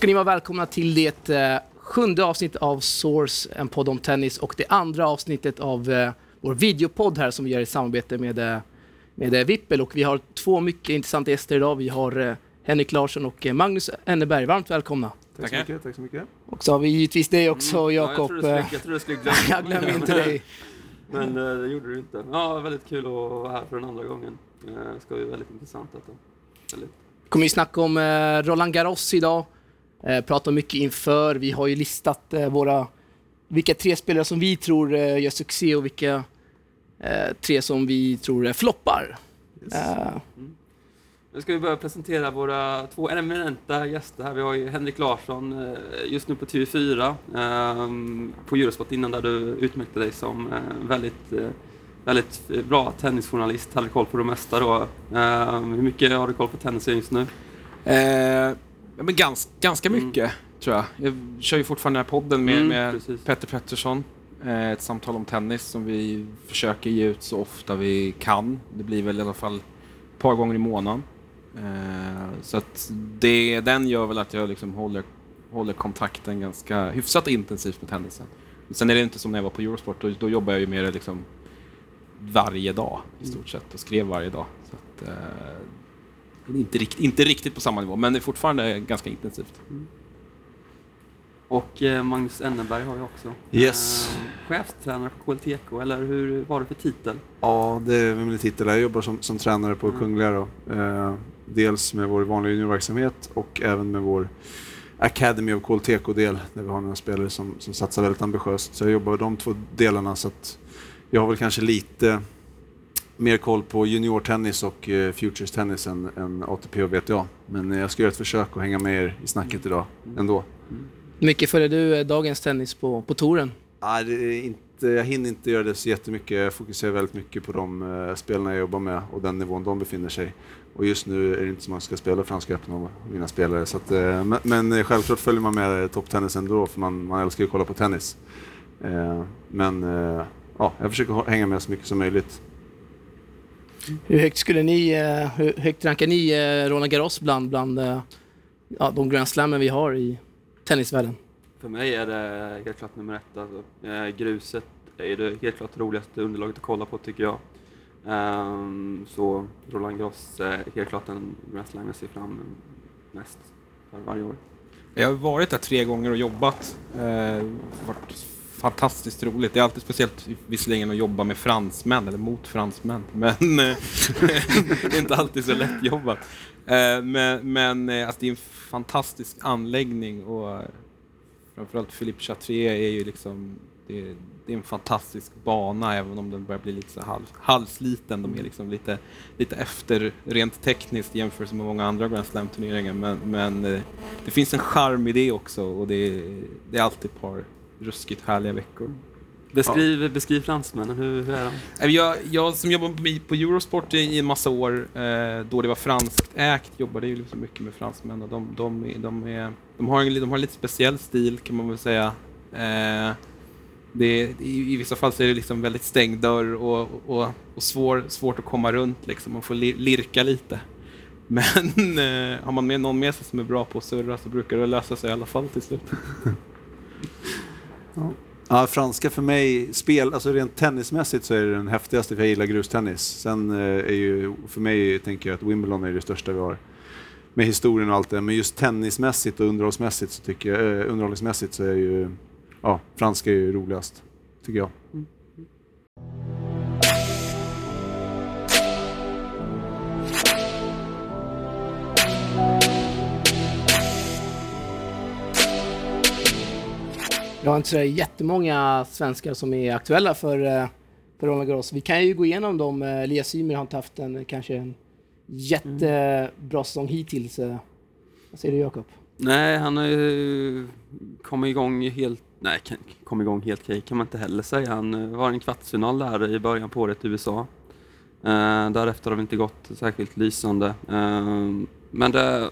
ska ni vara välkomna till det eh, sjunde avsnittet av Source, en podd om tennis och det andra avsnittet av eh, vår videopodd här som vi gör i samarbete med, eh, med Vippel och vi har två mycket intressanta gäster idag. Vi har Henrik Larsson och Magnus Enneberg. Varmt välkomna. Tack så mycket. Tack så mycket. Och så har vi givetvis dig också, Mm, ja, Jakob. skulle- jag trodde du skulle glömma jag glömmer inte dig. Men det gjorde du inte. Ja, väldigt kul att vara här för den andra gången. Det ska bli väldigt intressant detta. Väldigt. kommer ju snacka om Roland Garros idag. Eh, prata mycket inför. Vi har ju listat eh, våra, vilka tre spelare som vi tror eh, gör succé och vilka tre som vi tror floppar. Eh, Nu ska vi börja presentera våra två eminenta gäster här. Vi har ju Henrik Larsson, just nu på TV4, ehm, på Eurosport innan där du utmärkte dig som väldigt, väldigt bra tennisjournalist, hade koll på det mesta då. Ehm, Hur mycket har du koll på tennisen just nu? Eh, ja, men gans, ganska Mm. mycket, tror jag. Jag kör ju fortfarande den här podden med, Mm, med precis. Petter Pettersson. Eh, ett samtal om tennis som vi försöker ge ut så ofta vi kan. Det blir väl i alla fall ett par gånger i månaden. Eh, så att det, den gör väl att jag liksom håller, håller kontakten ganska hyfsat intensivt med tennisen. Sen är det inte som när jag var på Eurosport, då, då jobbar jag ju med det liksom varje dag i stort sett och skrev varje dag. Så att, eh, inte, rikt, inte riktigt på samma nivå, men det är fortfarande ganska intensivt. Och eh, Magnus Enneberg har jag också. Yes. Eh, chefstränare på KLTK, eller hur var det för titel? Ja, det är min titel. Jag jobbar som, som tränare på Mm. Kungliga. Då. Eh, dels med vår vanliga juniorverksamhet och även med vår Academy of KLTK-del där vi har några spelare som, som satsar väldigt ambitiöst. Så jag jobbar med de två delarna så att jag har väl kanske lite mer koll på juniortennis och eh, futures tennis än, än ATP och VTA. Men jag ska göra ett försök att hänga med er i snacket idag ändå. mycket följer du eh, dagens tennis på, på touren? Nej, är inte, jag hinner inte göra det så jättemycket. Jag fokuserar väldigt mycket på de uh, spelarna jag jobbar med och den nivån de befinner sig. Och just nu är det inte så många som ska spela Franska öppna av mina spelare. Så att, eh, men, eh, självklart följer man med eh, topptennis ändå, för man, man älskar ju att kolla på tennis. Eh, men eh, ja, jag försöker hänga med så mycket som möjligt. Hur högt skulle ni, eh, hur högt rankar ni eh, Roland Garros bland, bland eh, ja, de Grand Slammen vi har i tennisvärlden? För mig är det helt klart nummer ett. Alltså. Gruset är det helt klart roligaste underlaget att kolla på tycker jag. Ehm, så Roland Garros är helt klart en Grand Slam jag ser fram mest för varje år. Jag har varit där tre gånger och jobbat. Eh, varit fantastiskt roligt. Det är alltid speciellt visserligen att jobba med fransmän, eller mot fransmän, men eh, det är inte alltid så lätt jobbat. Eh, men men eh, alltså, det är en fantastisk anläggning och framförallt Philippe Chatrier är ju liksom det är, det är en fantastisk bana även om den börjar bli lite så halv, halvsliten. De är liksom lite, lite efter rent tekniskt jämfört med många andra Grand Slam-turneringar. Men, men det finns en charm i det också och det är, det är alltid ett par ruskigt härliga veckor. Beskriv, beskriv fransmännen, hur, hur är de? Eh, Jag, jag som jobbade på- Eurosport i, en massa år, eh, då det var franskt ägt, jobbade ju liksom mycket med fransmän och de, de, är- de, är, de, har en, de har en lite speciell stil kan man väl säga. Eh, det, i, I vissa fall så är det liksom väldigt stängd dörr och, och, och svår, svårt att komma runt. Liksom. Man får li, lirka lite. Men eh, har man med någon med sig som är bra på att surra så brukar det lösa sig i alla fall till slut. Ja, franska för mig, spel, alltså rent tennismässigt så är det den häftigaste för jag gillar grustennis. Sen eh, är ju, för mig tänker jag att Wimbledon är det största vi har. Med historien och allt det, men just tennismässigt och underhållsmässigt så tycker jag, eh, underhållningsmässigt så är ju, ja, franska är ju roligast, tycker jag. Jag har inte så jättemånga svenskar som är aktuella för, eh, för Roland Garros. Vi kan ju gå igenom dem. Eh, Elias Ymer har inte haft en, kanske en jättebra säsong hittills. eh. Vad säger du Jakob? Nej, han har ju kommit igång helt... Nej, kan- kom igång helt okej kan man inte heller säga. Han eh, var i en kvartsfinal där i början på året i USA. Eh, därefter har det inte gått särskilt lysande. Eh, men det...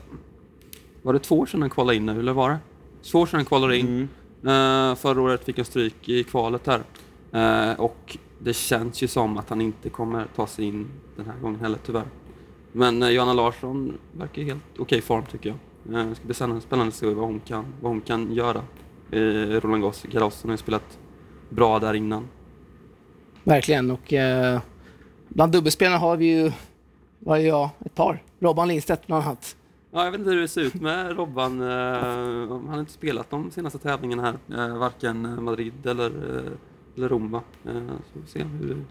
Var det två år sedan han kvalade in nu, eller var det? Två år sedan han kvalade in. Mm. Eh, förra året fick han stryk i kvalet här. Eh, och det känns ju som att han inte kommer ta sig in den här gången heller tyvärr. Men eh, Johanna Larsson verkar i helt okej form tycker jag. Eh, Det ska bli spännande, att se vad hon kan, vad hon kan göra. i Roland Garros. Har ju spelat bra där innan. Verkligen. Och eh, bland dubbelspelarna har vi ju, vad är jag, ett par. Robban Lindstedt bland annat. Ja, jag vet inte hur det ser ut med Robban. Eh, Han har inte spelat de senaste tävlingarna här. eh, Varken Madrid eller, eh, eller Rom. va? Så vi får se hur...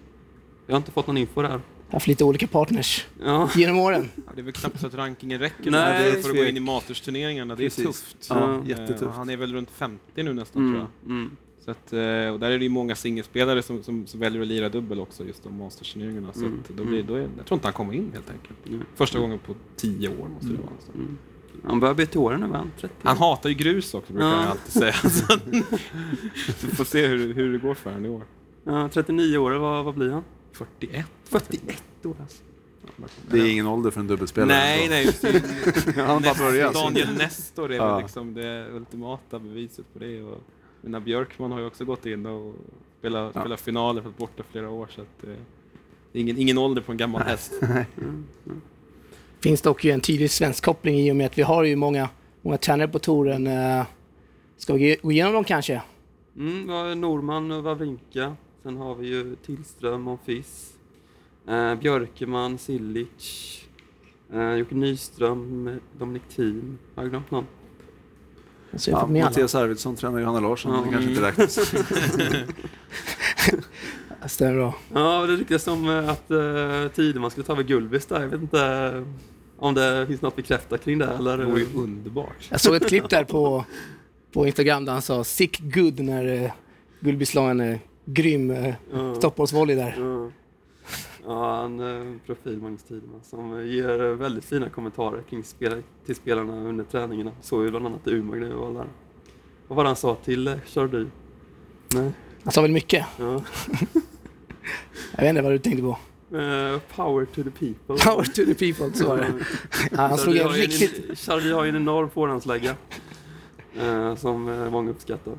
Jag har inte fått någon info där. Haft lite olika partners Ja, genom åren. Ja, det är väl knappt så att rankingen räcker Nej, för att gå in i Masters-turneringarna. Det är Precis. tufft. Ja, jättetufft. Han är väl runt 50 nu nästan tror mm, jag. mm. Så att, eh, och där är det ju många singelspelare som, som, som väljer att lira dubbel också, just de Masters-turneringarna. Så Mm, att då blir, då är, jag tror inte han kommer in helt enkelt. Mm. Första gången på tio år måste det Mm. vara. Så. Mm. Han börjar bli till åren nu, va? 30? Han hatar ju grus också, brukar Ja. han alltid säga. Så Vi får se hur, hur det går för honom i år. Ja, 39 år, vad, vad blir han? 41. 41 år alltså. Det är ingen ålder för en dubbelspelare. Nej, ändå. nej. just det. Han bara. Daniel Nestor är Ja. väl liksom det ultimata beviset på det. Och Mina Björkman har ju också gått in och spelat, Ja. spelat finaler, fått borta flera år. Så att, eh, det är ingen, ingen ålder på en gammal häst. Finns dock ju en tydlig svensk koppling i och med att vi har ju många, många tränare på touren. Eh, Ska vi gå igenom dem kanske? Mm, vi har Norman och Wawrinka. Sen har vi ju Tillström och Fiss. Eh, Björkeman, Silic. Eh, Jocke Nyström, Dominik Thiem. Har jag glömt någon? Så jag Ja. Mattias Arvidsson tränar Johanna Larsson, Ja. det kanske inte räknas. Stämmer bra. Ja, det ryktas om eh, att uh, Tideman skulle ta över Gullvis där. Jag vet inte eh, om det finns något bekräftat kring det eller? Det vore ju underbart. Jag såg ett klipp där på, på Instagram där han sa sick good när uh, Gullby la en eh, grym uh, Ja. stoppbollsvolley där. Ja, ja han uh, profil Magnus Tideman som eh, ger eh, väldigt fina kommentarer kring spel, till spelarna under träningarna. Såg ju bland annat i Umeå när jag var där. Vad var det han sa till uh, Chardy? Nej. Han sa väl mycket. Ja. Jag vet inte vad du tänkte på. Eh, power to the people. Power to the people, så var det. Ja, han slog en en- riktigt... Chardy har ju en enorm forehandslägga. eh, som eh, många uppskattar.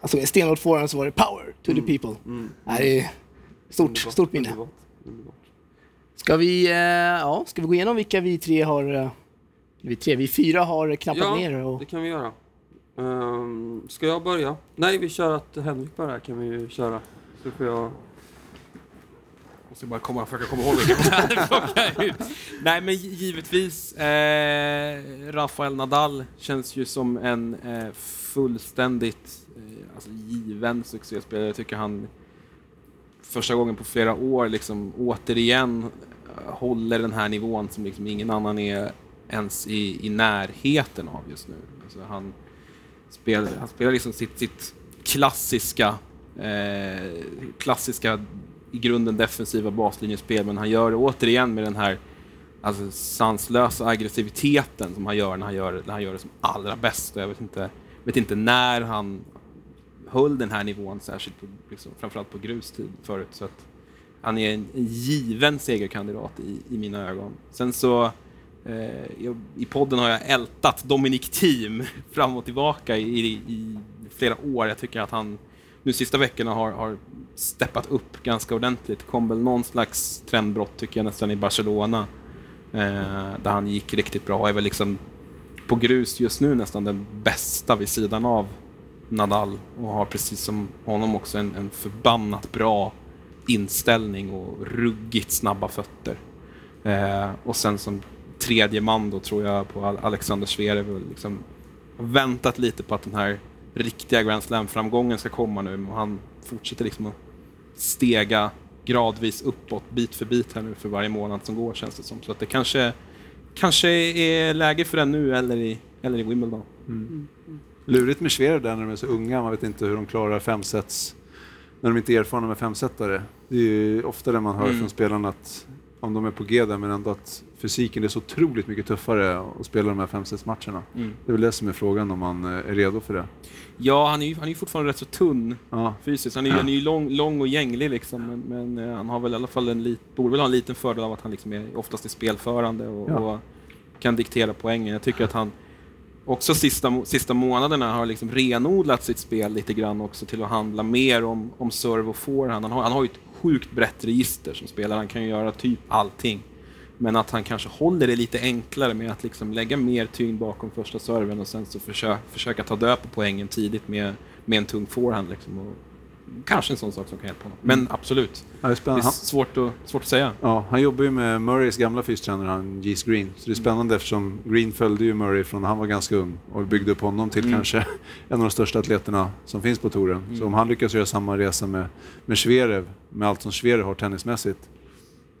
Han slog en stenhård forehand så var det power to the Mm. people. Mm. Det är stort, Underbart, stort minne. underbart, underbart. Ska vi, eh, ja, ska vi gå igenom vilka vi tre har... eh, Vi tre, vi fyra har knappat Ja, ner och... Det kan vi göra. Um, ska jag börja? Nej, vi kör att Henrik börjar kan vi ju köra. Så får jag... Måste bara komma, försöka komma ihåg ut. Nej, men givetvis. Eh, Rafael Nadal känns ju som en eh, fullständigt eh, alltså, given succéspelare. Jag tycker han första gången på flera år liksom återigen eh, håller den här nivån som liksom ingen annan är ens i, i närheten av just nu. Alltså han, spelar, han spelar liksom sitt, sitt klassiska, eh, klassiska i grunden defensiva baslinjespel, men han gör det återigen med den här alltså, sanslösa aggressiviteten som han gör när han gör, när han gör det som allra bäst. Jag vet inte, vet inte när han höll den här nivån, särskilt på, liksom, framförallt på grustid förut. Så att han är en given segerkandidat i, i mina ögon. Sen så eh, jag, i podden har jag ältat Dominic Thiem fram och tillbaka i, i, i flera år. Jag tycker att han nu sista veckorna har, har steppat upp ganska ordentligt. kom väl någon slags trendbrott tycker jag nästan i Barcelona. Eh, där han gick riktigt bra och är väl liksom på grus just nu nästan den bästa vid sidan av Nadal och har precis som honom också en, en förbannat bra inställning och ruggigt snabba fötter. Eh, och sen som tredje man då tror jag på Al- Alexander Zverev liksom väntat lite på att den här riktiga Grand Slam-framgången ska komma nu och han fortsätter liksom att stega gradvis uppåt bit för bit här nu för varje månad som går känns det som. Så att det kanske, kanske är läge för den nu eller i, eller i Wimbledon. Lurigt med Schwerer där när de är så unga, man vet inte hur de klarar femsets när de inte är erfarna med femsetare. Det är ju ofta det man hör Mm. från spelarna att om de är på G där, men ändå att fysiken är så otroligt mycket tuffare att spela de här femsetsmatcherna. Mm. Det är väl det som är frågan om man eh, är redo för det. Ja, han är ju han är fortfarande rätt så tunn Ja, fysiskt. Han är, Ja. han är ju lång, lång och gänglig liksom, men, men eh, han har väl i alla fall en lit, borde väl ha en liten fördel av att han liksom är oftast är spelförande och, Ja. och kan diktera poängen. Jag tycker att han också sista, sista månaderna har liksom renodlat sitt spel lite grann också till att handla mer om, om serve och forehand. Han har, han har ju ett sjukt brett register som spelare. Han kan ju göra typ allting. Men att han kanske håller det lite enklare med att liksom lägga mer tyngd bakom första serven och sen så försöka, försöka ta död på poängen tidigt med, med en tung forehand. Liksom och kanske en sån sak som kan hjälpa honom. Men absolut, Ja, det är det är spännande. Svårt att, svårt att säga. ja, han jobbar ju med Murrays gamla fystränare, han Geese Green. Så det är spännande eftersom Green följde ju Murray från när han var ganska ung och byggde upp honom till Mm. kanske en av de största atleterna som finns på touren. Så om han lyckas göra samma resa med, med Zverev, med allt som Zverev har tennismässigt,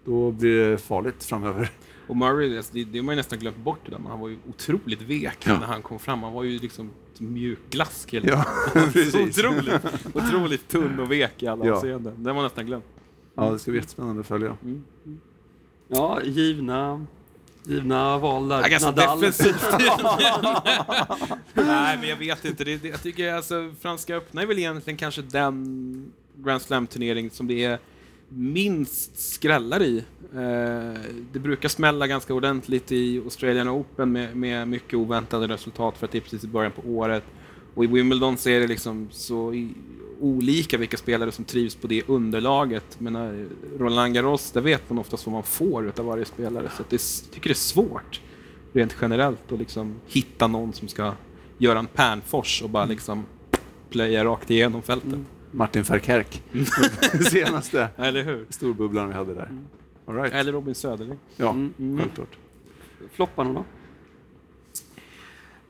då blir det farligt framöver. Och Murray, alltså, det, det har man ju nästan glömt bort det där, men han var ju otroligt vek Ja. när han kom fram. Han var ju liksom som mjuk glass hela Ja. Otroligt, otroligt tunn och vek i alla Ja. avseenden. Det var nästan glömt. Ja, det ska bli jättespännande att följa. Ja, givna, givna val där. Ja, ganska Nadal. defensivt. Nej, men jag vet inte. Det, det, jag tycker alltså, Franska öppna är väl egentligen kanske den Grand Slam-turnering som det är minst skrällar i. Eh, det brukar smälla ganska ordentligt i Australian Open med, med mycket oväntade resultat för att det är precis i början på året. Och i Wimbledon så är det liksom så olika vilka spelare som trivs på det underlaget. Men Roland Garros, där vet man oftast vad man får utav varje spelare. Så det, jag tycker det är svårt rent generellt att liksom hitta någon som ska göra en Pernfors och bara liksom plöja rakt igenom fältet. Martin Verkerk, senaste Eller hur? storbubblaren vi hade där. All right. Eller Robin Söderling. Ja, Mm, mm. självklart. Flopparna då?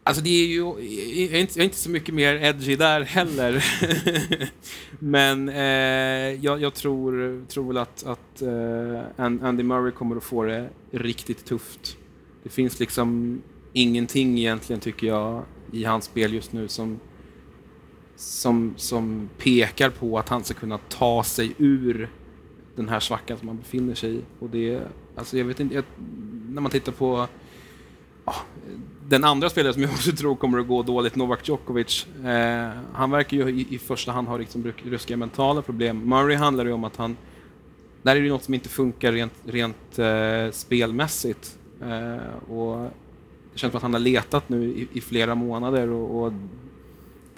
Alltså det är ju, jag är inte, jag är inte så mycket mer edgy där heller. Men eh, jag, jag tror, tror väl att, att eh, An- Andy Murray kommer att få det riktigt tufft. Det finns liksom ingenting egentligen tycker jag i hans spel just nu som, som, som pekar på att han ska kunna ta sig ur den här svackan som han befinner sig i. Och det, alltså jag vet inte, jag, när man tittar på ja, den andra spelaren som jag också tror kommer att gå dåligt, Novak Djokovic, eh, han verkar ju i, i första hand ha liksom ryska mentala problem. Murray handlar ju om att han, där är det ju något som inte funkar rent, rent eh, spelmässigt. Eh, och det känns som att han har letat nu i, i flera månader och, och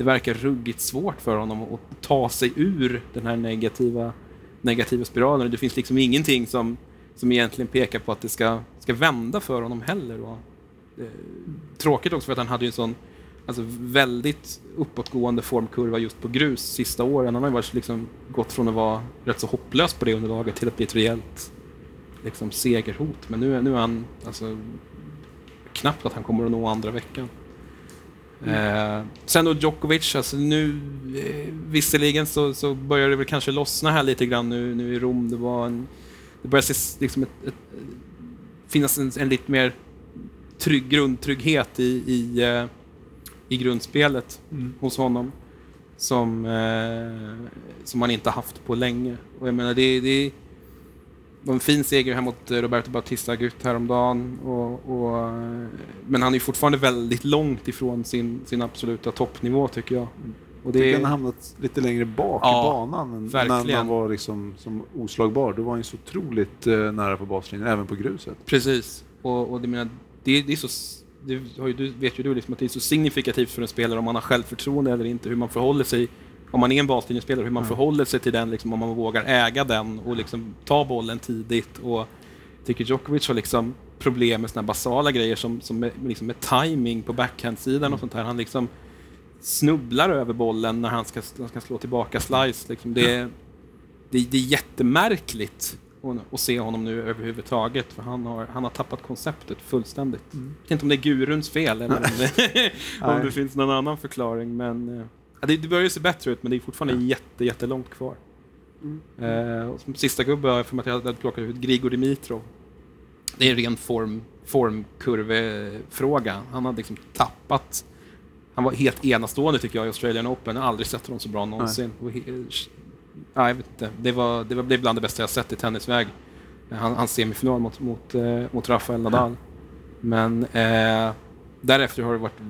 det verkar ruggigt svårt för honom att ta sig ur den här negativa, negativa spiralen. Det finns liksom ingenting som, som egentligen pekar på att det ska, ska vända för honom heller. Och, eh, tråkigt också för att han hade ju en sån alltså, väldigt uppåtgående formkurva just på grus sista åren. Han har ju varit, liksom, gått från att vara rätt så hopplös på det underlaget till att bli ett rejält liksom, segerhot. Men nu, nu är han alltså, knappt att han kommer att nå andra veckan. Eh, sen då Djokovic, alltså nu eh, visserligen så, så börjar det väl kanske lossna här lite grann nu, nu i Rom. Det var en, det börjar se liksom ett, ett, finnas en, en lite mer trygg, grundtrygghet i, i, eh, i grundspelet hos honom som, eh, som man inte haft på länge. Och jag menar, det, det var en fin seger här mot eh, Roberto Bautista Agut häromdagen. Och, och, eh, men han är fortfarande väldigt långt ifrån sin, sin absoluta toppnivå tycker jag. Och Det... det, Han har hamnat lite längre bak Ja, i banan än när verkligen. man var liksom som oslagbar. Då var han ju så otroligt eh, nära på baslinjen, även på gruset. Precis. Och, och det, menar, det, det är så... Det har ju, vet ju du liksom att det är så signifikativt för en spelare om man har självförtroende eller inte, hur man förhåller sig om man är en baslinjespelare, hur man förhåller sig till den, liksom, om man vågar äga den och liksom ta bollen tidigt. Och tycker Djokovic har liksom problem med såna basala grejer som, som med, liksom med timing på backhandsidan och sånt här. Han liksom snubblar över bollen när han ska, han ska slå tillbaka slice. Liksom. Det, är- det, det är jättemärkligt att- se honom nu överhuvudtaget, för han har, han har tappat konceptet fullständigt. Jag vet inte om det är guruns fel eller om det, om det finns någon annan förklaring, men eh, det, det börjar ju se bättre ut, men det är fortfarande jätte, jättelångt kvar. Eh, och som sista gubbe har jag för mig att jag hade plockat ut Grigor Dimitrov. Det är en ren form, formkurvefråga. Han hade liksom tappat... Han var helt enastående tycker jag i Australian Open. Jag har aldrig sett honom så bra någonsin. Och he- Ja, jag vet inte. Det var, det är bland det bästa jag sett i tennisväg. Han, hans semifinal mot, mot, eh, mot Rafael Nadal. Men eh, därefter har det varit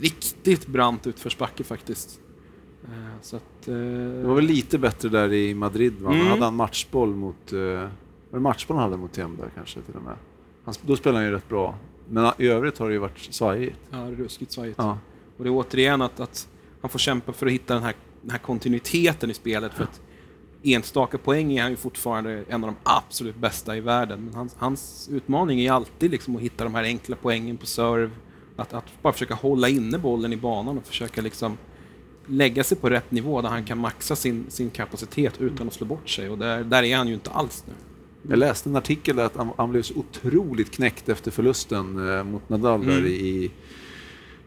riktigt brant utförsbacke faktiskt. Eh, så att, eh, Det var väl lite bättre där i Madrid, va? Mm. Han hade en matchboll mot... Uh, var det matchboll han hade mot Thiem där kanske till och med? Han, då spelade han ju rätt bra. Men i övrigt har det ju varit svajigt. Ja, ruskigt svajigt. Ja. Och det är återigen att, att han får kämpa för att hitta den här, den här kontinuiteten i spelet. För att enstaka poäng är han ju fortfarande en av de absolut bästa i världen. Men hans, hans utmaning är alltid liksom att hitta de här enkla poängen på serve. Att, att bara försöka hålla inne bollen i banan och försöka liksom lägga sig på rätt nivå där han kan maxa sin, sin kapacitet utan att slå bort sig. Och där, där är han ju inte alls nu. Jag läste en artikel där att han, han blev så otroligt knäckt efter förlusten eh, mot Nadal där Mm. i,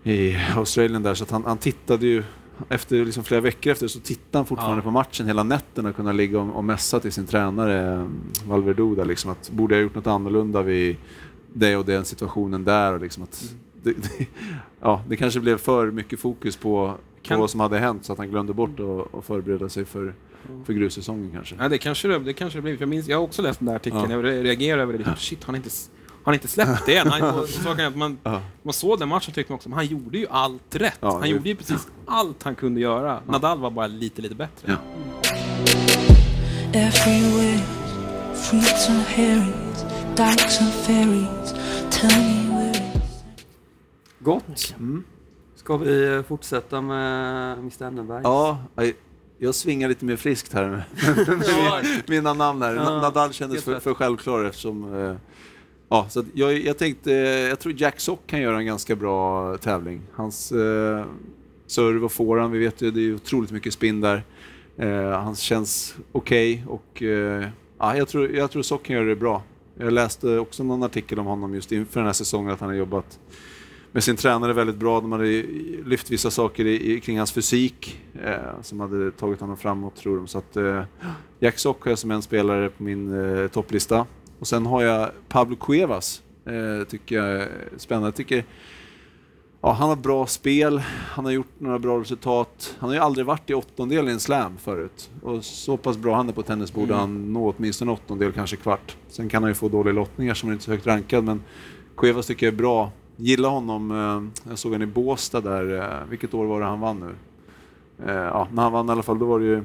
i Australien där så att han, han tittade ju efter liksom flera veckor efter så tittade han fortfarande Ja. på matchen hela nätterna och kunna ligga och, och mässa till sin tränare eh, Valverduda liksom att borde jag ha gjort något annorlunda vid det och den situationen där och liksom att Mm. det, det, ja, det kanske blev för mycket fokus på, på Kan- vad som hade hänt så att han glömde bort att förbereda sig för, för grussäsongen kanske. Ja, det kanske det, det kanske det blir. För Jag, minns, jag har också läst den där artikeln. Ja. Jag re- reagerar över det. Liksom, Shit, har han inte, han inte släppt det än? Han, så man, Ja. man såg den matchen tyckte man också, men han gjorde ju allt rätt. Ja, han gjorde ju precis allt han kunde göra. Nadal var bara lite, lite bättre. Ja. Everywhere, fruits and herrings, dykes and ferries. Tell me where it's Gott. Mm. Ska vi fortsätta med Mr Enneberg? Ja, jag- svingar lite mer friskt här med, med mina namn här. Ja, Nadal kändes för, för självklar eftersom... Eh, ja, så jag, jag tänkte, jag tror Jack Sock kan göra en ganska bra tävling. Hans eh, serve och forehand, vi vet ju det är otroligt mycket spin där. Eh, han känns okej och eh, ja, jag, tror, jag tror Sock kan göra det bra. Jag läste också någon artikel om honom just inför den här säsongen att han har jobbat med sin tränare väldigt bra. De hade lyft vissa saker i, kring hans fysik eh, som hade tagit honom framåt tror de. Så att, eh, Jack Sock har jag som en spelare på min eh, topplista. Och sen har jag Pablo Cuevas. Eh, tycker jag är spännande. Jag tycker, ja, han har bra spel, han har gjort några bra resultat. Han har ju aldrig varit i åttondel i en slam förut. Och så pass bra han är på tennis borde Mm. han nå åtminstone åttondel, kanske kvart. Sen kan han ju få dåliga lottningar som är inte så högt rankad, men Cuevas tycker jag är bra. Gillar honom, eh, jag såg honom i Båstad där, eh, vilket år var det han vann nu? Eh, ja, när han vann i alla fall, då var det ju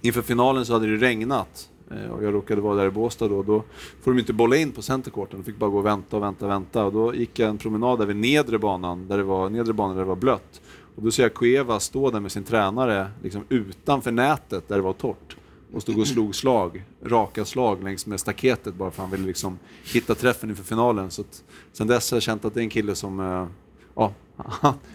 inför finalen så hade det regnat och jag råkade vara där i Båstad då. Då får de inte bolla in på centercourten, de fick bara gå och vänta och vänta och vänta. Och då gick jag en promenad där vid nedre banan, där det var, nedre banan där det var blött. Och då ser jag Cueva stå där med sin tränare liksom utanför nätet där det var torrt och stod och slog slag, raka slag längs med staketet bara för han ville liksom hitta träffen inför finalen. Så att, sen dess har jag känt att det är en kille som, eh, ja,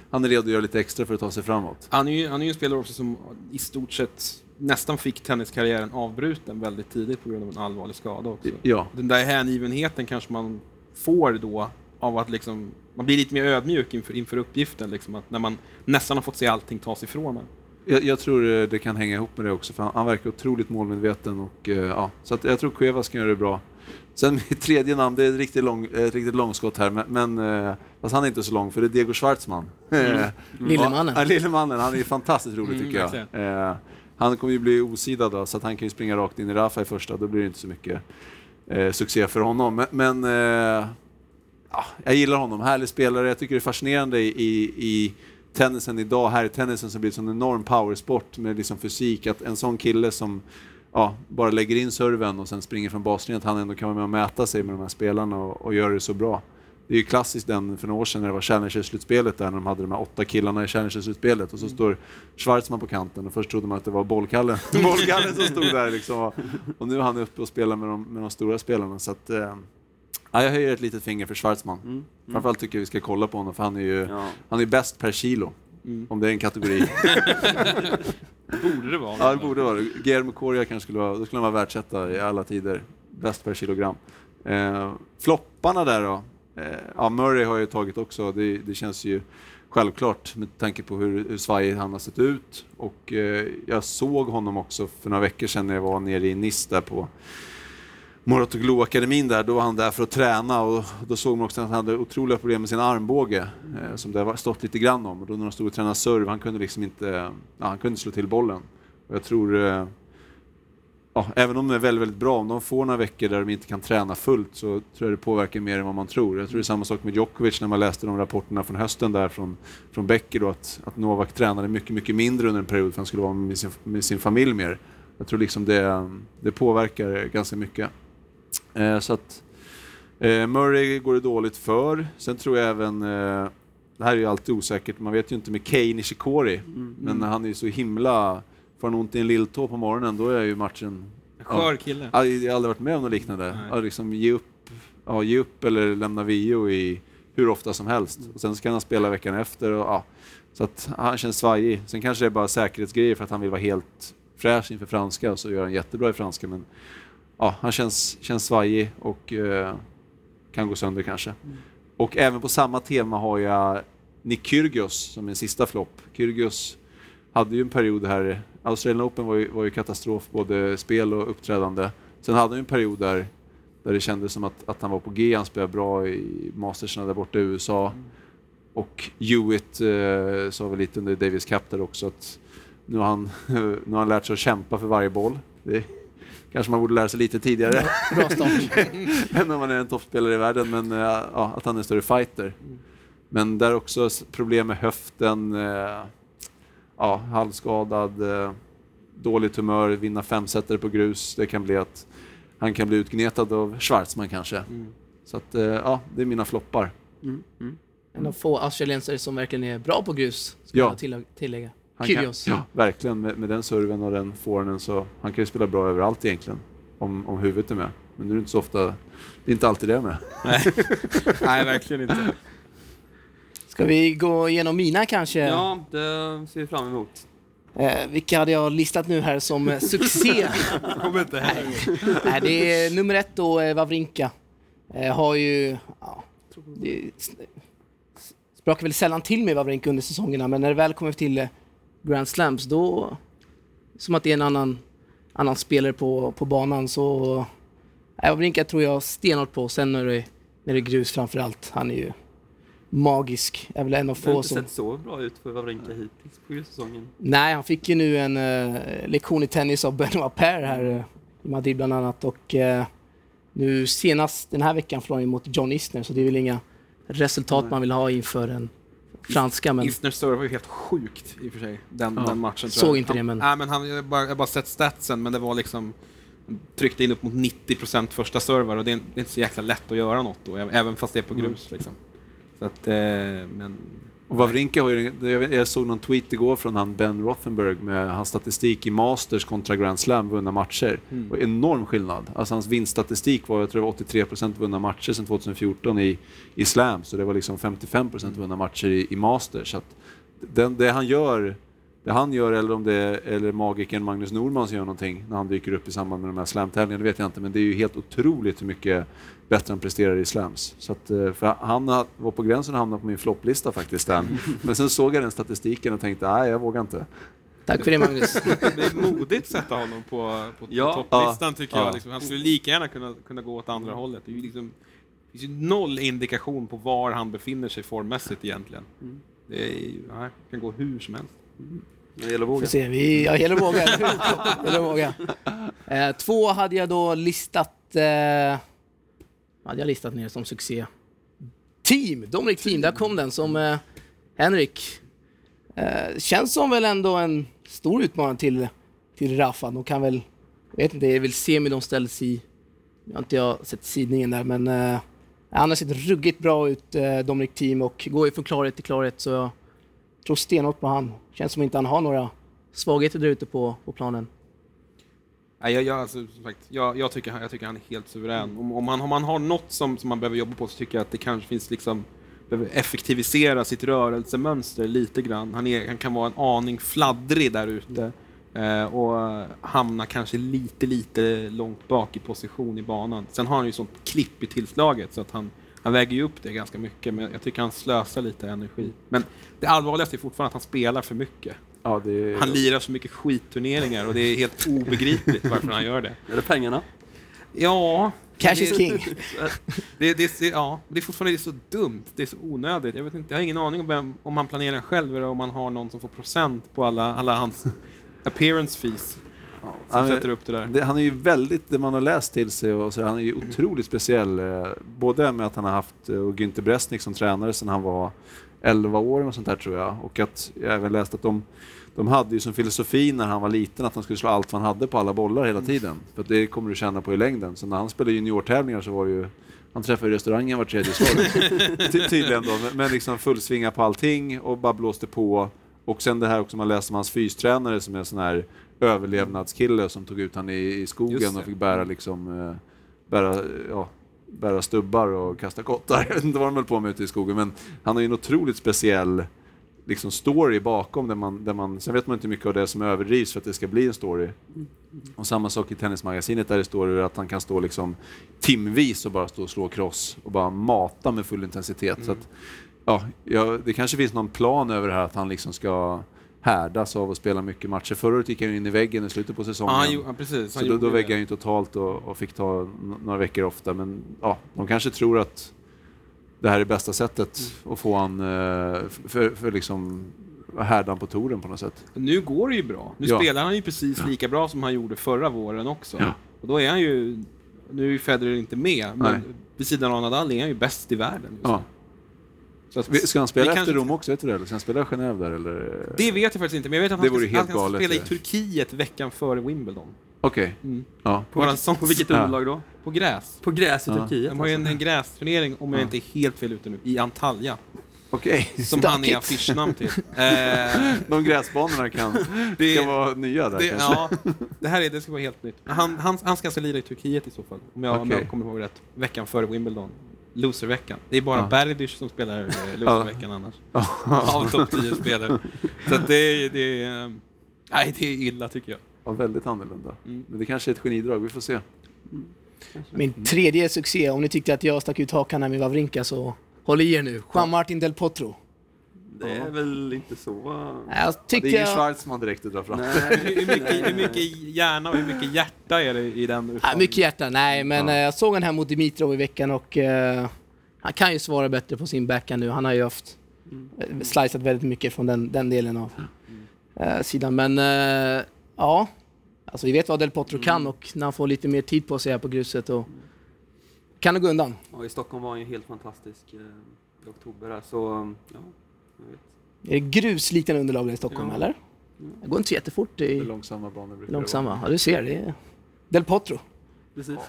han är redo att göra lite extra för att ta sig framåt. Han är ju, han är ju en spelare också som i stort sett nästan fick tenniskarriären avbruten väldigt tidigt på grund av en allvarlig skada också. Ja, Den där hängivenheten kanske man får då av att liksom, man blir lite mer ödmjuk inför, inför uppgiften, liksom, att när man nästan har fått se allting tas ifrån en. Jag, jag tror eh, det kan hänga ihop med det också, för han, han verkar otroligt målmedveten. Och, eh, ja, så jag tror Cuevas kan göra det bra. Sen mitt tredje namn, det är ett riktigt, lång, ett riktigt långskott här, men, men eh, fast han är inte så lång, för det är Diego Schwartzman. Eh, Lillemannen. Ja, Lillemannen, han är fantastiskt rolig Mm, tycker jag. verkligen. Eh, han kommer ju bli osidad då, så att han kan ju springa rakt in i Rafa i första, då blir det inte så mycket eh, succé för honom. Men, men eh, ja, jag gillar honom, härlig spelare. Jag tycker det är fascinerande i, i tennisen idag, här i tennisen som blir en enorm powersport med liksom fysik, att en sån kille som ja, bara lägger in serven och sen springer från baslinjen, att han ändå kan vara med och mäta sig med de här spelarna och, och göra det så bra. Det är ju klassiskt den för några år sedan när det var Challenger-slutspelet där, när de hade de här åtta killarna i Challenger-slutspelet och så står Schwarzman på kanten och först trodde man att det var bollkallen, bollkallen som stod där liksom. Och, och nu är han uppe och spelar med de, med de stora spelarna så att eh, ja, jag höjer ett litet finger för Schwarzman. Mm. Mm. Framförallt tycker jag vi ska kolla på honom för han är ju Ja. han är bäst per kilo. Mm. Om det är en kategori. Borde det vara. ja, det borde vara det. Guillermo Coria kanske skulle vara, då skulle han vara världsetta i alla tider. Bäst per kilogram. Eh, flopparna där då? Eh, ja, Murray har jag ju tagit också. Det, det känns ju självklart med tanke på hur, hur svajig han har sett ut. Och eh, jag såg honom också för några veckor sedan när jag var nere i Nice där på Moratoglu-akademin där, då var han där för att träna och då såg man också att han hade otroliga problem med sin armbåge eh, som det har stått lite grann om. Och då när de stod och tränade serve, han kunde liksom inte, ja, han kunde inte slå till bollen. Och jag tror, eh, ja, även om de är väldigt, väldigt bra, om de får några veckor där de inte kan träna fullt så tror jag det påverkar mer än vad man tror. Jag tror det är samma sak med Djokovic när man läste de rapporterna från hösten där från, från Becker då, att, att Novak tränade mycket, mycket mindre under en period för han skulle vara med sin, med sin familj mer. Jag tror liksom det, det påverkar ganska mycket. Eh, så att eh, Murray går det dåligt för. Sen tror jag även, eh, det här är ju alltid osäkert, man vet ju inte med Kei Nishikori, Mm. men han är ju så himla får han ont i en lilltå på morgonen, då är ju matchen... En skör kille. Ja, Jag har aldrig varit med om något liknande. Ja, liksom ge, upp, ja, ge upp eller lämna vio i hur ofta som helst. Och sen så kan han spela veckan efter. Och, ja, så att han känns svajig. Sen kanske det är bara säkerhetsgrejer för att han vill vara helt fräsch inför franska och så gör han jättebra i franska. Men ja, han känns, känns svajig och eh, kan gå sönder kanske. Och även på samma tema har jag Nick Kyrgios som en sista flopp. Kyrgios hade ju en period här, Australian Open var ju, var ju katastrof, både spel och uppträdande. Sen hade han ju en period där, där det kändes som att, att han var på G, han spelade bra i Mastersen där borta i USA. Och Hewitt eh, sa väl lite under Davis Cup där också att nu har, han, nu har han lärt sig att kämpa för varje boll. Det kanske man borde lära sig lite tidigare Bra start. än om man är en toppspelare i världen, men eh, ja, att han är en större fighter. Men där också problem med höften, eh, ja, halvskadad, eh, dåligt humör, vinna femsetare på grus. Det kan bli att han kan bli utgnetad av Schwarzman kanske. Mm. Så att, ja, det är mina floppar. Mm. Mm. En av få australiensare som verkligen är bra på grus, ska Ja. jag till- tillägga. Han Kyrgios. Kan, ja, verkligen. Med, med den serven och den forehanden så han kan ju spela bra överallt egentligen. Om, om huvudet är med. Men nu är det inte så ofta, det är inte alltid det är med. Nej. Nej, verkligen inte. Ska vi gå igenom mina kanske? Ja, det ser vi fram emot. Eh, vilka hade jag listat nu här som eh, succé? Kommer inte här. Nej, det är nummer ett då, eh, Wawrinka. Eh, har ju... Ja, det sprakar väl sällan till med Wawrinka under säsongerna, men när det väl kommer till eh, Grand Slams, då... Som att det är en annan, annan spelare på, på banan, så... Wawrinka tror jag stenhårt på. Sen när det, när det är grus framför allt. Han är ju magisk. Är väl en av Det har få inte som... sett så bra ut för Wawrinka hittills på grussäsongen. Nej, han fick ju nu en uh, lektion i tennis av Benoit Per här eh, i Madrid bland annat och eh, nu senast den här veckan förlorade han mot John Isner så det är väl inga resultat Nej. man vill ha inför den franska men Isner serve var ju helt sjukt i och för sig, den, Ja. den matchen. tror Såg jag. inte det, han, men- Nej, men han, jag, har bara, jag bara sett statsen, men det var liksom... Tryckte in upp mot 90% första servar och det är, det är inte så jäkla lätt att göra något då, även fast det är på grus. Liksom. Så att, eh, men... Och Wawrinka har ju, jag såg någon tweet igår från han Ben Rothenberg med hans statistik i Masters kontra Grand Slam vunna matcher. Mm. Var enorm skillnad. Alltså hans vinststatistik var, jag tror det var 83% vunna matcher sedan 2014 i, i Slam, så det var liksom 55% vunna matcher i, i Masters. Så att den, det han gör, det han gör eller om det är eller magikern Magnus Norman som gör någonting när han dyker upp i samband med de här slamtävlingarna, det vet jag inte, men det är ju helt otroligt hur mycket bättre han presterar i slams. Så att, eh, för han ha- var på gränsen att hamna på min flopplista faktiskt. Än. Men sen såg jag den statistiken och tänkte, nej jag vågar inte. tack för det Magnus. Det är modigt att sätta honom på, på, Ja. på topplistan tycker Ja. jag. Liksom. Han skulle lika gärna kunna, kunna gå åt andra hållet. Det, är ju liksom, det finns ju noll indikation på var han befinner sig formmässigt egentligen. Det är, nej, kan gå hur som helst. Det gäller att Får våga. se, vi, ja, gäller att våga. gäller att våga. Eh, två hade jag då listat, eh, hade jag listat ner som succé. Team, Dominic Team, där kom den som eh, Henrik. Eh, känns som väl ändå en stor utmaning till, till Rafa. De kan väl, jag vet inte, det är väl semi de ställs i. Jag har inte jag sett sidningen där, men eh, han har sett ruggigt bra ut, eh, Dominic Team, och går ju från klarhet till klarhet, så jag tror stenhårt på han. Känns som inte han har några svagheter där ute på, på planen. Nej, jag, jag, alltså, som sagt, jag, jag, tycker, jag tycker han är helt suverän. Om, om, man, om man har något som, som man behöver jobba på så tycker jag att det kanske finns liksom behöver effektivisera sitt rörelsemönster lite grann. Han, är, han kan vara en aning fladdrig där ute eh, och hamna kanske lite, lite långt bak i position i banan. Sen har han ju sånt klipp i tillslaget så att han, han väger ju upp det ganska mycket, men jag tycker han slösar lite energi. Men det allvarligaste är fortfarande att han spelar för mycket. Ja, det är, Han lirar så mycket skitturneringar och det är helt obegripligt varför han gör det. Är det pengarna? Ja, Cash det, is king. Det, det, det, ja, det är fortfarande så dumt, det är så onödigt. Jag, vet inte, jag har ingen aning om vem, om han planerar själv eller om han har någon som får procent på alla, alla hans appearance fees. Som Han är- sätter upp det där. det, han är ju väldigt, det man har läst till sig, och så, han är ju otroligt speciell. eh, Både med att han har haft eh, och Günther Bresnik som tränare sedan han var 11 år och sånt där tror jag. Och att jag även läst att de, de hade ju som filosofi när han var liten att han skulle slå allt vad han hade på alla bollar hela tiden. För det kommer du känna på i längden. Så när han spelade juniortävlingar så var det ju han träffade i restaurangen var tredje slag. Ty- Tydligen då, men- men liksom fullsvinga på allting och bara blåste på. Och sen det här också man läser om hans fystränare som är sån här överlevnadskille som tog ut han i, i skogen och fick bära liksom eh, bära, ja, bära stubbar och kasta kottar. Jag vet inte vad de höll på med ute i skogen men han har ju en otroligt speciell liksom story bakom där man, där man, sen vet man inte mycket av det som överdrivs för att det ska bli en story. Och samma sak i Tennismagasinet där det står att han kan stå liksom timvis och bara stå och slå cross och bara mata med full intensitet. Så att, ja, ja, det kanske finns någon plan över det här att han liksom ska härdas av att spela mycket matcher. Förra året gick han in i väggen i slutet på säsongen. Gjorde- ja, precis. så då, då väggade han ju totalt och, och fick ta några veckor ofta. Men ja, de kanske tror att det här är bästa sättet Mm. att få han eh, för, för liksom härdan på touren på något sätt. Nu går det ju bra. Nu Ja. spelar han ju precis lika bra som han gjorde förra våren också. Ja. Och då är han ju... Nu är ju Federer inte med, men Nej. vid sidan av Nadal är han ju bäst i världen. just Ja. nu. Så att, Vi- Ska han spela efter Rom också? Vet du det? Eller ska han spela i Genève där? Eller? Det vet jag faktiskt inte, men jag vet att han ska, han ska spela i det. Turkiet veckan före Wimbledon. Okej. Mm. Ja. På, På vilket underlag då? på gräs. På gräs i Ja. Turkiet? De har ju en, alltså. en grästurnering, om jag Ja. inte är helt fel ute nu, i Antalya. Okej. Som han är affischnamn till. Eh, De gräsbanorna kan, Det- kan vara nya där det, kanske. ja, det här är, det ska vara helt nytt. Han, han, han ska alltså lira i Turkiet i så fall, om jag, om Okej. jag kommer ihåg rätt. Veckan före Wimbledon. Loserveckan. Det är bara Ja. Berdych som spelar eh, loserveckan annars. Av topp 10 spelare. Så det, är- det, är, eh, nej, det är illa tycker jag. Ja, väldigt annorlunda. Mm. Men det kanske är ett genidrag, vi får se. Min tredje succé, om ni tyckte att jag stack ut hakan här med Wawrinka så håll i er nu. Juan-Martin Del Potro. Det är väl inte så... Nej, Jag Ja, det är ingen jag... Schwarzman direkt att dra fram. Nej, Hur mycket, hur mycket hjärna och hur mycket hjärta är det i den utmaningen? mycket hjärta, nej men Ja. eh, jag såg han här mot Dimitrov i veckan och eh, han kan ju svara bättre på sin backhand nu. Han har ju haft eh, slicat väldigt mycket från den, den delen av eh, sidan. Men eh, ja, alltså vi vet vad Del Potro kan och när han får lite mer tid på sig här på gruset och kan det gå undan. Ja, I Stockholm var han ju helt fantastisk i oktober där, så um, ja. Är det grusliknande underlag i Stockholm Ja. eller? Det går inte så jättefort, Det är långsamma banor brukar det långsamma. Ja, du ser, det är Del Potro. Precis. vara.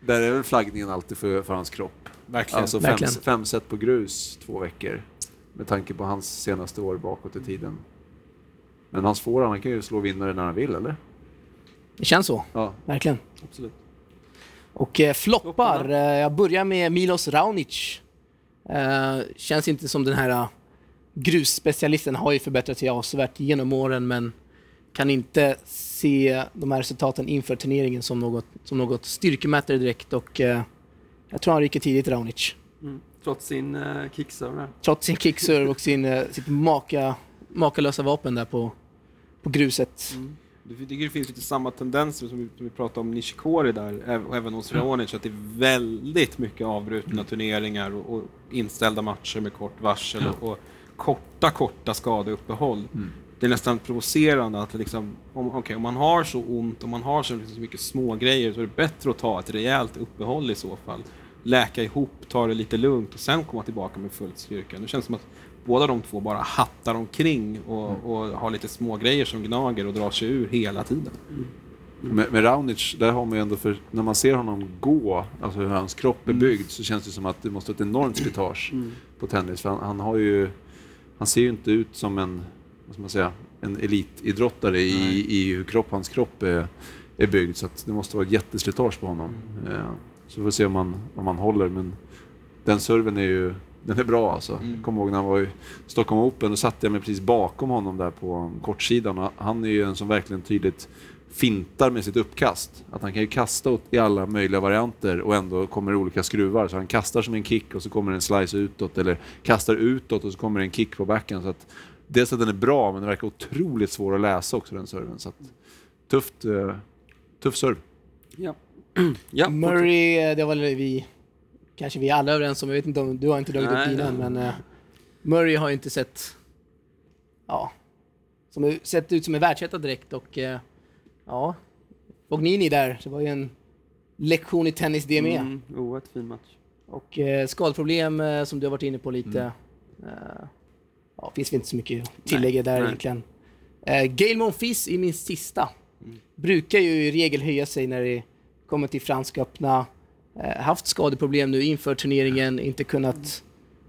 Där är väl flaggningen alltid för, för hans kropp. Verkligen. Alltså fem, Verkligen. fem set på grus två veckor. Med tanke på hans senaste år bakåt i tiden. Men hans forehand, han kan ju slå vinnare när han vill, eller? Det känns så, Ja. verkligen. Absolut. Och eh, floppar, Flopparna. eh, jag börjar med Milos Raonic. Eh, känns inte som den här uh, grusspecialisten, har ju förbättrat sig avsevärt genom åren men kan inte se de här resultaten inför turneringen som något, som något styrkemätare direkt och eh, jag tror han ryker tidigt Raonic. Mm. Trots sin uh, kickserve. Trots sin kickserve och sin, eh, sitt maka, makalösa vapen där på, på gruset. Mm. Det tycker det finns lite samma tendenser som vi, som vi pratade om Nishikori där, och även hos Raonic, att det är väldigt mycket avbrutna turneringar och, och inställda matcher med kort varsel och, och korta, korta skadeuppehåll. Det är nästan provocerande att liksom, om, okej, om man har så ont, om man har så, liksom, så mycket små grejer så är det bättre att ta ett rejält uppehåll i så fall. Läka ihop, ta det lite lugnt och sen komma tillbaka med full styrka. Nu känns det som att båda de två bara hattar omkring och, och har lite små grejer som gnager och drar sig ur hela tiden. Med, med Raonic, där har man ju ändå för, när man ser honom gå, alltså hur hans kropp är byggd, så känns det som att det måste vara ett enormt slitage på tennis. För han, han har ju, han ser ju inte ut som en, vad ska man säga, en elitidrottare i, i hur kropp, hans kropp är, är byggd. Så det måste vara ett jätteslitage på honom. Eh, så får vi se om han, om han håller. Men den serven är ju, den är bra alltså. Jag kommer ihåg när han var i Stockholm Open, då satte jag mig precis bakom honom där på kortsidan. Han är ju en som verkligen tydligt fintar med sitt uppkast. Att han kan ju kasta åt, i alla möjliga varianter och ändå kommer det olika skruvar. Så han kastar som en kick och så kommer en slice utåt eller kastar utåt och så kommer det en kick på backen. Så att, dels att den är bra men den verkar otroligt svår att läsa också den serven. Så att, tufft, eh, tuff serve. Ja. ja, Murray, eh, det var väl vi, kanske vi alla överens om, jag vet inte om, du har inte dragit upp dina men eh, Murray har ju inte sett, ja, som sett ut som en världsetta direkt och eh, ja, Fognini där, det var ju en lektion i tennis det med. Mm, oerhört fin match. Och eh, skadeproblem eh, som du har varit inne på lite. Mm. Eh, ja, finns väl inte så mycket att tillägga där nej. egentligen. Eh, Gail Monfils i min sista. Mm. Brukar ju i regel höja sig när det kommer till Franska öppna. Eh, haft skadeproblem nu inför turneringen, inte kunnat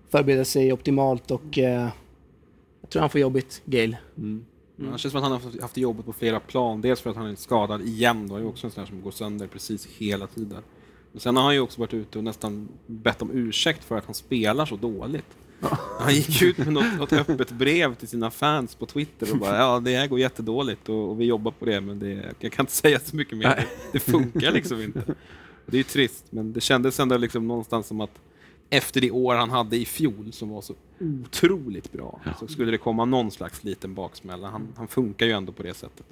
förbereda sig optimalt och eh, tror han får jobbigt, Gale. Mm. Det känns som att han har haft- det jobbet på flera plan. Dels för att han är skadad igen, då är ju också en sån som går sönder precis hela tiden. Men sen har han ju också varit ute och nästan bett om ursäkt för att han spelar så dåligt. Han gick ut med något, något öppet brev till sina fans på Twitter och bara ja, det här går jättedåligt och, och vi jobbar på det men det, jag kan inte säga så mycket mer. Det, det funkar liksom inte. Det är ju trist, men det kändes ändå liksom någonstans som att efter det år han hade i fjol som var så otroligt bra så skulle det komma någon slags liten baksmälla. Han, han funkar ju ändå på det sättet.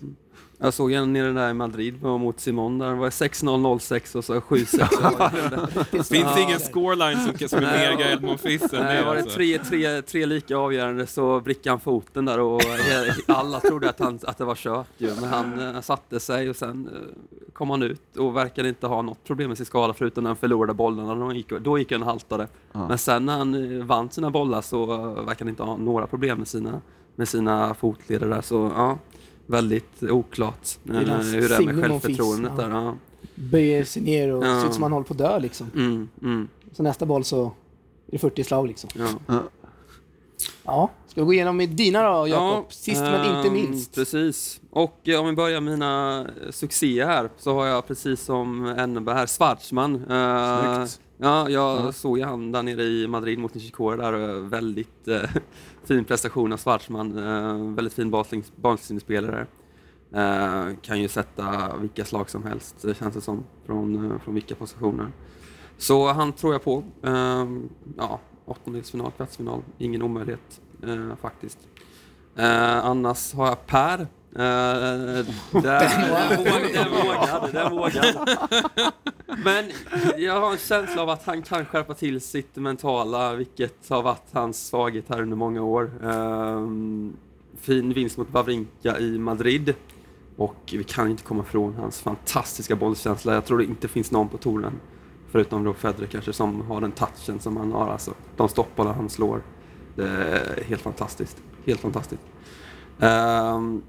Jag såg en nere där i Madrid var mot Simon där det var 6-0-0-6 och så 7-6. Det finns ingen scoreline som, som är mer ja. Edmond Fiss än Nej, det. var det Alltså. tre, tre, tre lika avgörande så brickade han foten där och alla trodde att, han, att det var kört ju. Men han eh, satte sig och sen eh, kom han ut och verkade inte ha något problem med sin skada förutom när han förlorade. Då gick, då gick han och haltade. Ja. Men sen när han eh, vann sina bollar så eh, verkade han inte ha några problem med sina, med sina fotleder där. Så ja, väldigt oklart eh, hur det är med självförtroendet fiss, där. Ja. Böjer sig ner och Ja. ser ut som han håller på att dö liksom. Mm, mm, Så nästa boll så är det 40 slag liksom. ja. Ja, ska vi gå igenom med dina då, Jakob? Sist men inte ehm, minst. Precis. Och eh, om vi börjar med mina succéer här så har jag precis som Enneberg här, Schwarzman. Eh, Snyggt. Ja, jag Ja. såg ju han där nere i Madrid mot Nishikori där. eh, Väldigt eh, fin prestation av Schwarzman. Eh, väldigt fin baklängesspelare. Eh, kan ju sätta vilka slag som helst, det känns det som, från, eh, från vilka positioner. Så han tror jag på. Eh, ja, åttondelsfinal, kvartsfinal, ingen omöjlighet eh, faktiskt. Eh, annars har jag Per. Eh, där, den vågad, den vågad, den vågad. Men jag har en känsla av att han kan skärpa till sitt mentala, vilket har varit hans svaghet här under många år. Ehm, fin vinst mot Wawrinka i Madrid. Och vi kan inte komma ifrån hans fantastiska bollkänsla. Jag tror det inte finns någon på touren, förutom då Federer kanske, som har den touchen som han har. Alltså, de stoppbollar han slår. Det är helt fantastiskt. Helt fantastiskt. Ehm,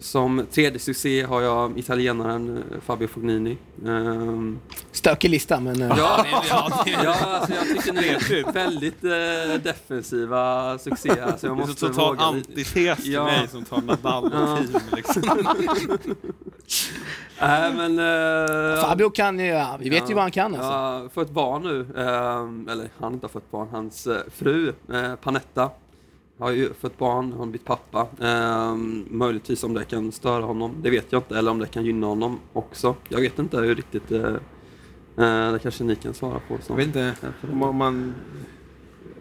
som tredje succé har jag italienaren eh, Fabio Fognini. Ehm, Stökig lista, men... eh, Ja, Ja, ja alltså jag tycker ni är väldigt eh, defensiva succéer. Så jag Det är så måste total antites till Ja. mig som tar Nadal Ja. och team. Liksom. Nej, men... eh, Fabio kan ju, ja, vi vet ju Ja. vad han kan alltså. Jag har fått barn nu, ehm, eller han har inte fått barn, hans fru Panetta har ju fått barn, har blivit pappa. Ehm, möjligtvis om det kan störa honom, det vet jag inte, eller om det kan gynna honom också. Jag vet inte hur riktigt, eh, eh, det kanske ni kan svara på. Jag Som, vet inte Eh, om man- om man...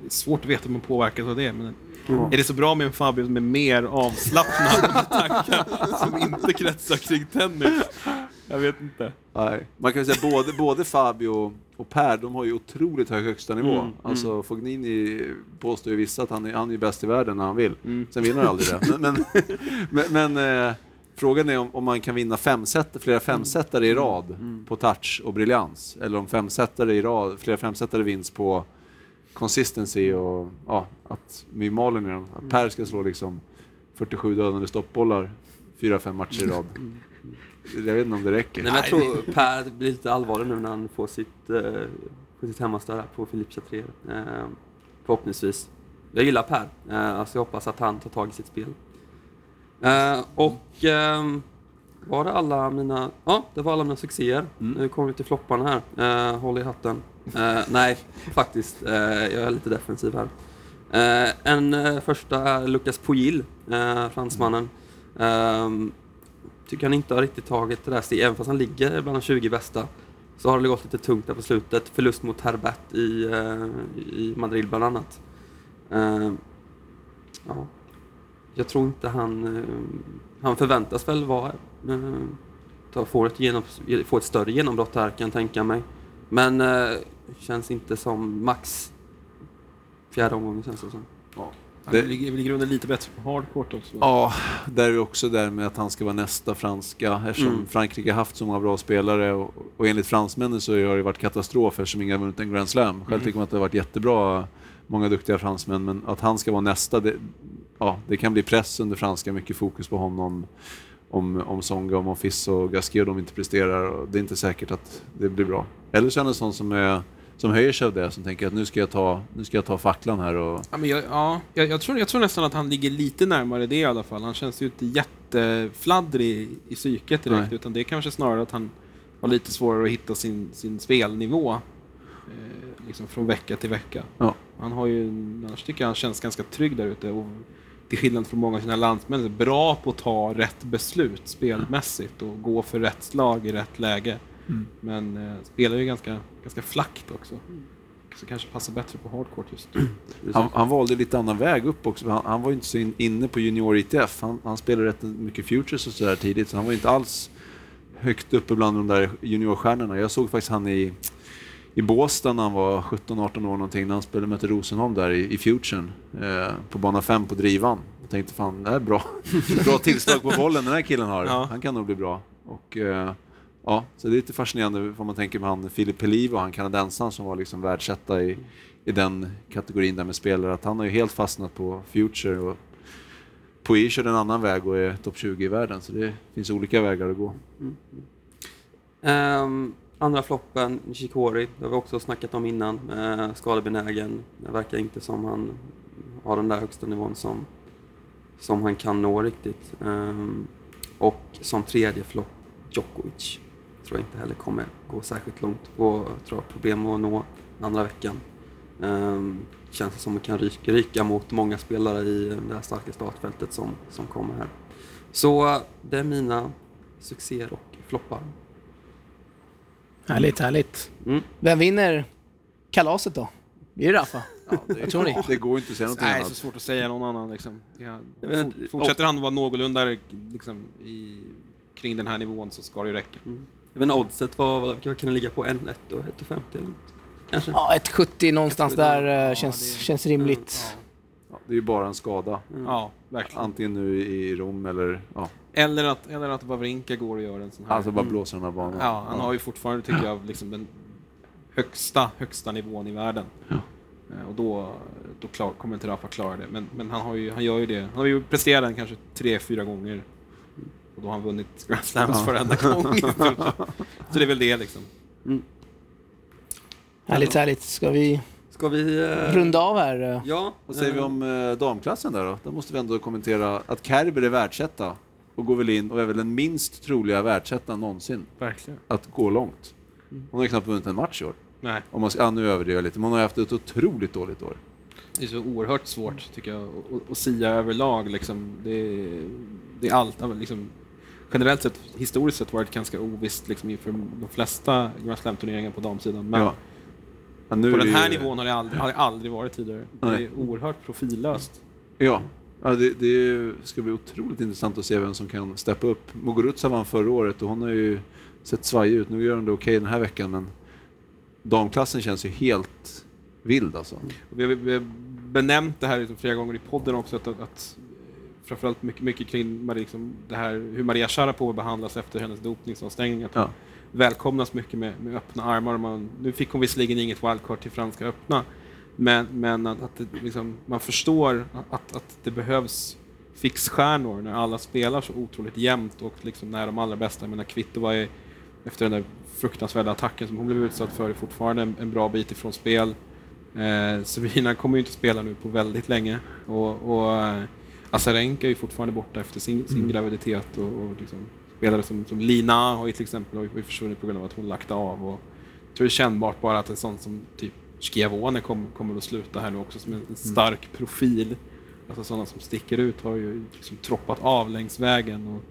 Det är svårt att veta om man påverkas av det, men Mm. är det så bra med en Fabio som är mer avslappnad med tankar som inte kretsar kring tennis? Jag vet inte. Nej. Man kan säga både, både Fabio och Per, de har ju otroligt hög högsta nivå. Mm, Alltså Fognini påstår ju vissa att han är, han är bäst i världen när han vill. Mm. Sen vinner han aldrig det. Men, men, men, men eh, frågan är om, om man kan vinna femset, flera femsetare i rad på touch och briljans. Eller om femsetare i rad, flera femsetare vinns på consistency och ja, att med malen i dem. Att Per ska slå liksom 47 dödande stoppbollar fyra, fem matcher i rad. Jag vet inte om det räcker. Nej, men jag tror Per blir lite allvarlig nu när han får sitt, eh, får sitt hemmastöd här på Filip Chatrier. Eh, förhoppningsvis. Jag gillar Per, eh, alltså jag hoppas att han tar tag i sitt spel. Eh, och ehm, var det alla mina... Ja, det var alla mina succéer. Nu kommer vi till flopparna här. Eh, håll i hatten. Eh, nej, faktiskt. Eh, jag är lite defensiv här. Eh, en eh, första är Lucas Poil, eh, fransmannen. Ehm, tycker han inte har riktigt tagit det där steget, även fast han ligger bland de 20 bästa. Så har det gått lite tungt där på slutet. Förlust mot Herbert i, eh, i Madrid bland annat. Ehm, ja. Jag tror inte han... Eh, han förväntas väl vara... Uh, ta, få, ett genom, få ett större genombrott här kan jag tänka mig. Men eh, känns inte som max fjärde omgången känns det som. Det ligger väl i grunden lite bättre på hardcourt också. Ja, där är också där med att han ska vara nästa franska eftersom Mm. Frankrike har haft så många bra spelare och, och enligt fransmännen så har det varit katastrof eftersom ingen har vunnit en Grand Slam. Själv tycker man att det har varit jättebra, många duktiga fransmän, men att han ska vara nästa, det, ja, det kan bli press under franska, mycket fokus på honom. Om, om Songa, om Monfils och Gasquet de inte presterar. Och det är inte säkert att det blir bra. Eller så är han en sån som är som höjer sig av det, som tänker att nu ska jag ta, nu ska jag ta facklan här och... Ja, men jag, ja, jag, jag, tror, jag tror nästan att han ligger lite närmare det i alla fall. Han känns ju inte jättefladdrig i psyket direkt, Nej. utan det är kanske snarare att han har lite svårare att hitta sin, sin spelnivå eh, liksom från vecka till vecka. Ja. Han har ju, annars tycker jag han känns ganska trygg där ute och till skillnad från många av sina landsmän är bra på att ta rätt beslut spelmässigt och gå för rätt slag i rätt läge. Mm. Men eh, spelar ju ganska, ganska flackt också. Så kanske passar bättre på hardcourt just. Han, han valde lite annan väg upp också. Han, han var ju inte så in, inne på junior ITF. Han, han spelade rätt mycket futures och sådär tidigt, så han var inte alls högt uppe bland de där juniorstjärnorna. Jag såg faktiskt han i, i Båstad när han var 17-18 år någonting, när han spelade mötte Rosenholm där i, i futuren, eh, på bana 5 på drivan. Jag tänkte fan, det här är bra. bra tillslag på bollen den här killen har. Ja. Han kan nog bli bra. Och, eh, ja, så det är lite fascinerande vad man tänker med han Philip Pelivo, han kanadensaren som var liksom världsetta i, i den kategorin där med spelare, att han har ju helt fastnat på Future och Puig kör en annan väg och är topp 20 i världen, så det finns olika vägar att gå. Ehm, andra floppen, Nishikori, det har vi också snackat om innan. Uh, skadebenägen. Det verkar inte som han har den där högsta nivån som, som han kan nå riktigt. Um, och som tredje flopp, Djokovic. Tror jag inte heller kommer gå särskilt långt och tror jag har problem att nå andra veckan. Um, känns det som att man kan ryka, ryka mot många spelare i det här starka startfältet som, som kommer här. Så det är mina succéer och floppar. Härligt, härligt. Mm. Vem vinner kalaset då? Blir det Rafa? Vad tror ni? Det går inte att säga någonting Nej, så annat. svårt att säga någon annan. Liksom. Ja, Jag fortsätter han vara någorlunda liksom, i, kring den här nivån så ska det ju räcka. Jag vet inte, oddset var, vad vad kan det ligga på? 1-1 och 1,50 eller något? Kanske? Ja, 1,70 någonstans där eh, Ja, känns, det- känns rimligt. Ja, det är ju bara en skada. Mm. Ja, verkligen. Antingen nu i Rom eller... Ja, Eller att, eller att Wawrinka går och gör en sån här. alltså bara blåser den här banan. ja, han har ju fortfarande, tycker jag, liksom den högsta, högsta nivån i världen. Eh, Och då, då klar, kommer inte Rafa klara det. Men, men han, har ju, han gör ju det. Han har ju presterat den kanske tre, fyra gånger. Och då har han vunnit Grand Slams Ja. varenda gång. så det är väl det liksom. Härligt, härligt. Ska vi Ska vi... eh, runda av här? Ja. Vad säger vi om eh, damklassen där då? Där måste vi ändå kommentera att Kerber är världsetta och går väl in och är väl den minst troliga världsettan någonsin Verkligen. att gå långt. Hon har ju knappt vunnit en match i år. Nej, Om man ska, ja, nu överdriver jag lite, men hon har haft ett otroligt dåligt år. det är så oerhört svårt tycker jag att- sia överlag. Liksom. Det, är- det är allt. Liksom, generellt sett, historiskt sett varit ganska ovisst liksom, inför de flesta Grand Slam-turneringar på damsidan. Men Ja. Ja, på den det här ju- nivån har det aldrig, har det aldrig varit tidigare. Det Nej. är oerhört profillöst. Ja, ja det, det ska bli otroligt intressant att se vem som kan steppa upp. Muguruza vann förra året och hon har ju sett svajig ut. Nu gör hon det okej den här veckan, men damklassen känns ju helt vild alltså. Vi har, benämnt det här liksom flera gånger i podden också, att, att framförallt mycket, mycket kring Maria, liksom, det här, hur Maria Sharapova behandlas efter hennes dopningsavstängning. Att Ja. välkomnas mycket med, med öppna armar. Man, nu fick hon visserligen inget wildcard till Franska öppna, men, men att, att det, liksom, man förstår att, att det behövs fixstjärnor när alla spelar så otroligt jämnt och liksom när de allra bästa, jag menar Kvitova är efter den där fruktansvärda attacken som hon blev utsatt för är fortfarande en, en bra bit ifrån spel. Eh, Sevina kommer ju inte spela nu på väldigt länge och, och eh, Azarenka är ju fortfarande borta efter sin, sin graviditet och, och liksom, spelare som, som Lina har ju till exempel har ju försvunnit på grund av att hon lagt av och jag tror det är kännbart bara att en sån som typ Schiavone kom, kommer att sluta här nu också som en, en stark profil. Alltså sådana som sticker ut har ju liksom troppat av längs vägen och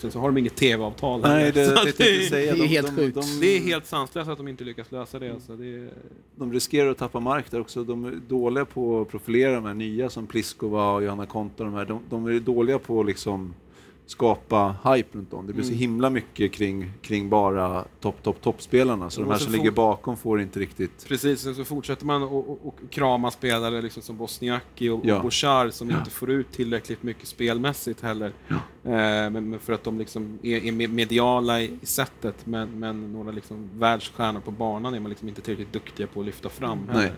sen så har de inget tv-avtal Nej, det, det, tänkte jag säga. det är De, helt de, sjukt. de, det är helt sanslöst att de inte lyckas lösa det. Alltså. det är, de riskerar att tappa mark där också. De är dåliga på att profilera de här nya som Pliskova och Johanna Konta. De, här. De, de är dåliga på att liksom skapa hype runt om. Det blir så Mm. himla mycket kring, kring bara topp, topp, toppspelarna. Så Och de här så som ligger bakom får inte riktigt... Precis, sen så fortsätter man att och, och krama spelare liksom som Bosniaki och, Ja. och Bouchard som inte får ut tillräckligt mycket spelmässigt heller. Eh, men, men för att de liksom är, är me- mediala i, i sättet, men, men några liksom världsstjärnor på banan är man liksom inte tillräckligt duktiga på att lyfta fram heller. Nej.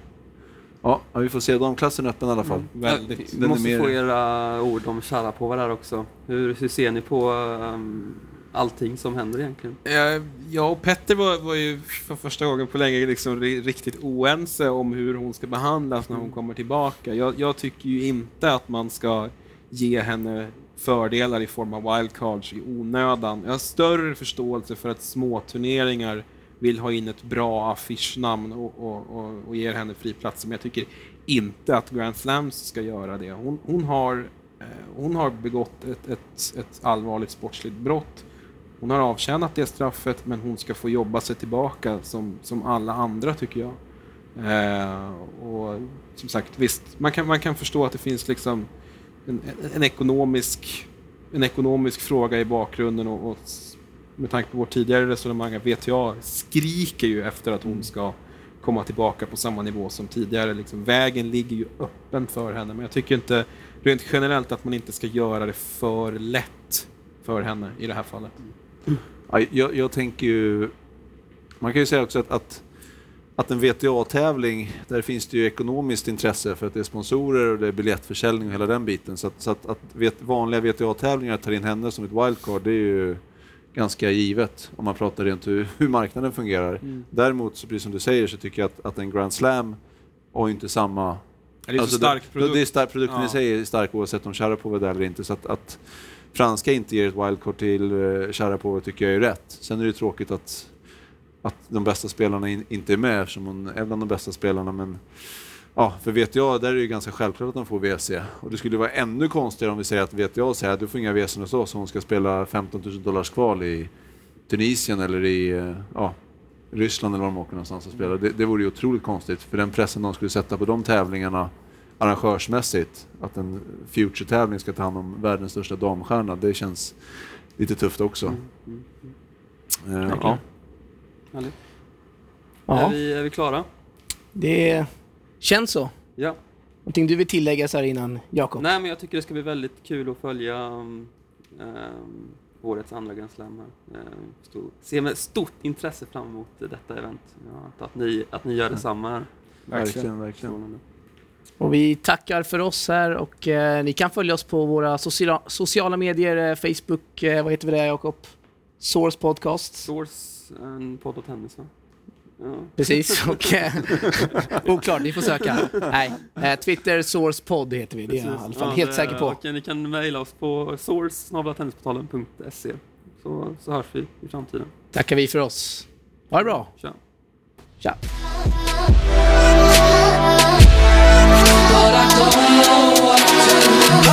Ja, ja, vi får se. Damklassen är öppen i alla fall. Väldigt. Vi måste mer- få era ord om Sharapova där också. Hur, hur ser ni på um, allting som händer egentligen. Jag och Petter var, var ju för första gången på länge liksom ri- riktigt oense om hur hon ska behandlas när hon kommer tillbaka. Jag, jag tycker ju inte att man ska ge henne fördelar i form av wildcards i onödan. Jag har större förståelse för att små turneringar vill ha in ett bra affischnamn och, och, och, och ger henne friplatser, men jag tycker inte att Grand Slams ska göra det. Hon, hon, har, eh, hon har begått ett, ett, ett allvarligt sportsligt brott. Hon har avtjänat det straffet, men hon ska få jobba sig tillbaka som, som alla andra, tycker jag. Eh, och som sagt, visst, man kan, man kan förstå att det finns liksom en, en, ekonomisk, en ekonomisk fråga i bakgrunden och, och med tanke på vårt tidigare resonemang att VTA skriker ju efter att hon ska komma tillbaka på samma nivå som tidigare. Liksom, vägen ligger ju öppen för henne, men jag tycker inte rent generellt att man inte ska göra det för lätt för henne i det här fallet. Ja, jag, jag tänker ju... Man kan ju säga också att, att, att en VTA-tävling, där finns det ju ekonomiskt intresse för att det är sponsorer och det är biljettförsäljning och hela den biten. Så att, så att, att vet, vanliga VTA-tävlingar tar in henne som ett wildcard, det är ju ganska givet om man pratar rent hur, hur marknaden fungerar. Däremot, så precis som du säger, så tycker jag att, att en Grand Slam har ju inte samma Det är Alltså, så stark det, produkt. Det är stark, produkten Ja. i sig är stark oavsett om Sharapov är där eller inte. Så att, att franska inte ger ett wildcard till uh, Sharapov tycker jag är rätt. Sen är det tråkigt att, att de bästa spelarna in, inte är med eftersom hon är bland de bästa spelarna. Men ja, för VTA, där är det ju ganska självklart att de får WC. Och det skulle vara ännu konstigare om vi säger att VTA säger att du får inga WC hos oss och hon ska spela 15 000 dollars kval i Tunisien eller i eh, ja, Ryssland eller var de åker någonstans och spelar. Det, det vore ju otroligt konstigt för den pressen de skulle sätta på de tävlingarna arrangörsmässigt, att en Future-tävling ska ta hand om världens största damstjärna, det känns lite tufft också. Mm, Eh, ja. Härligt. Är, vi, är vi klara? det känns så. Ja. Någonting du vill tillägga så här innan, Jakob? Nej, men jag tycker det ska bli väldigt kul att följa um, um, årets andra Grand Slam här. Um, stor, ser med stort intresse fram emot detta event. Ja, att, ni, att ni gör detsamma här. Verkligen, verkligen. Och vi tackar för oss här och eh, ni kan följa oss på våra sociala, sociala medier, eh, Facebook, eh, vad heter vi där Jakob? Source Podcast. Source, en podd och tennis va? Ja. Precis, och eh, oklart, ni får söka. Nej, eh, Twitter, Source Podd heter vi, det är jag i alla fall Ja, helt det- säker på. Och ni kan mejla oss på source så, så hörs vi i framtiden. Tackar vi för oss. Ha det bra. Tja! Tja. But I don't know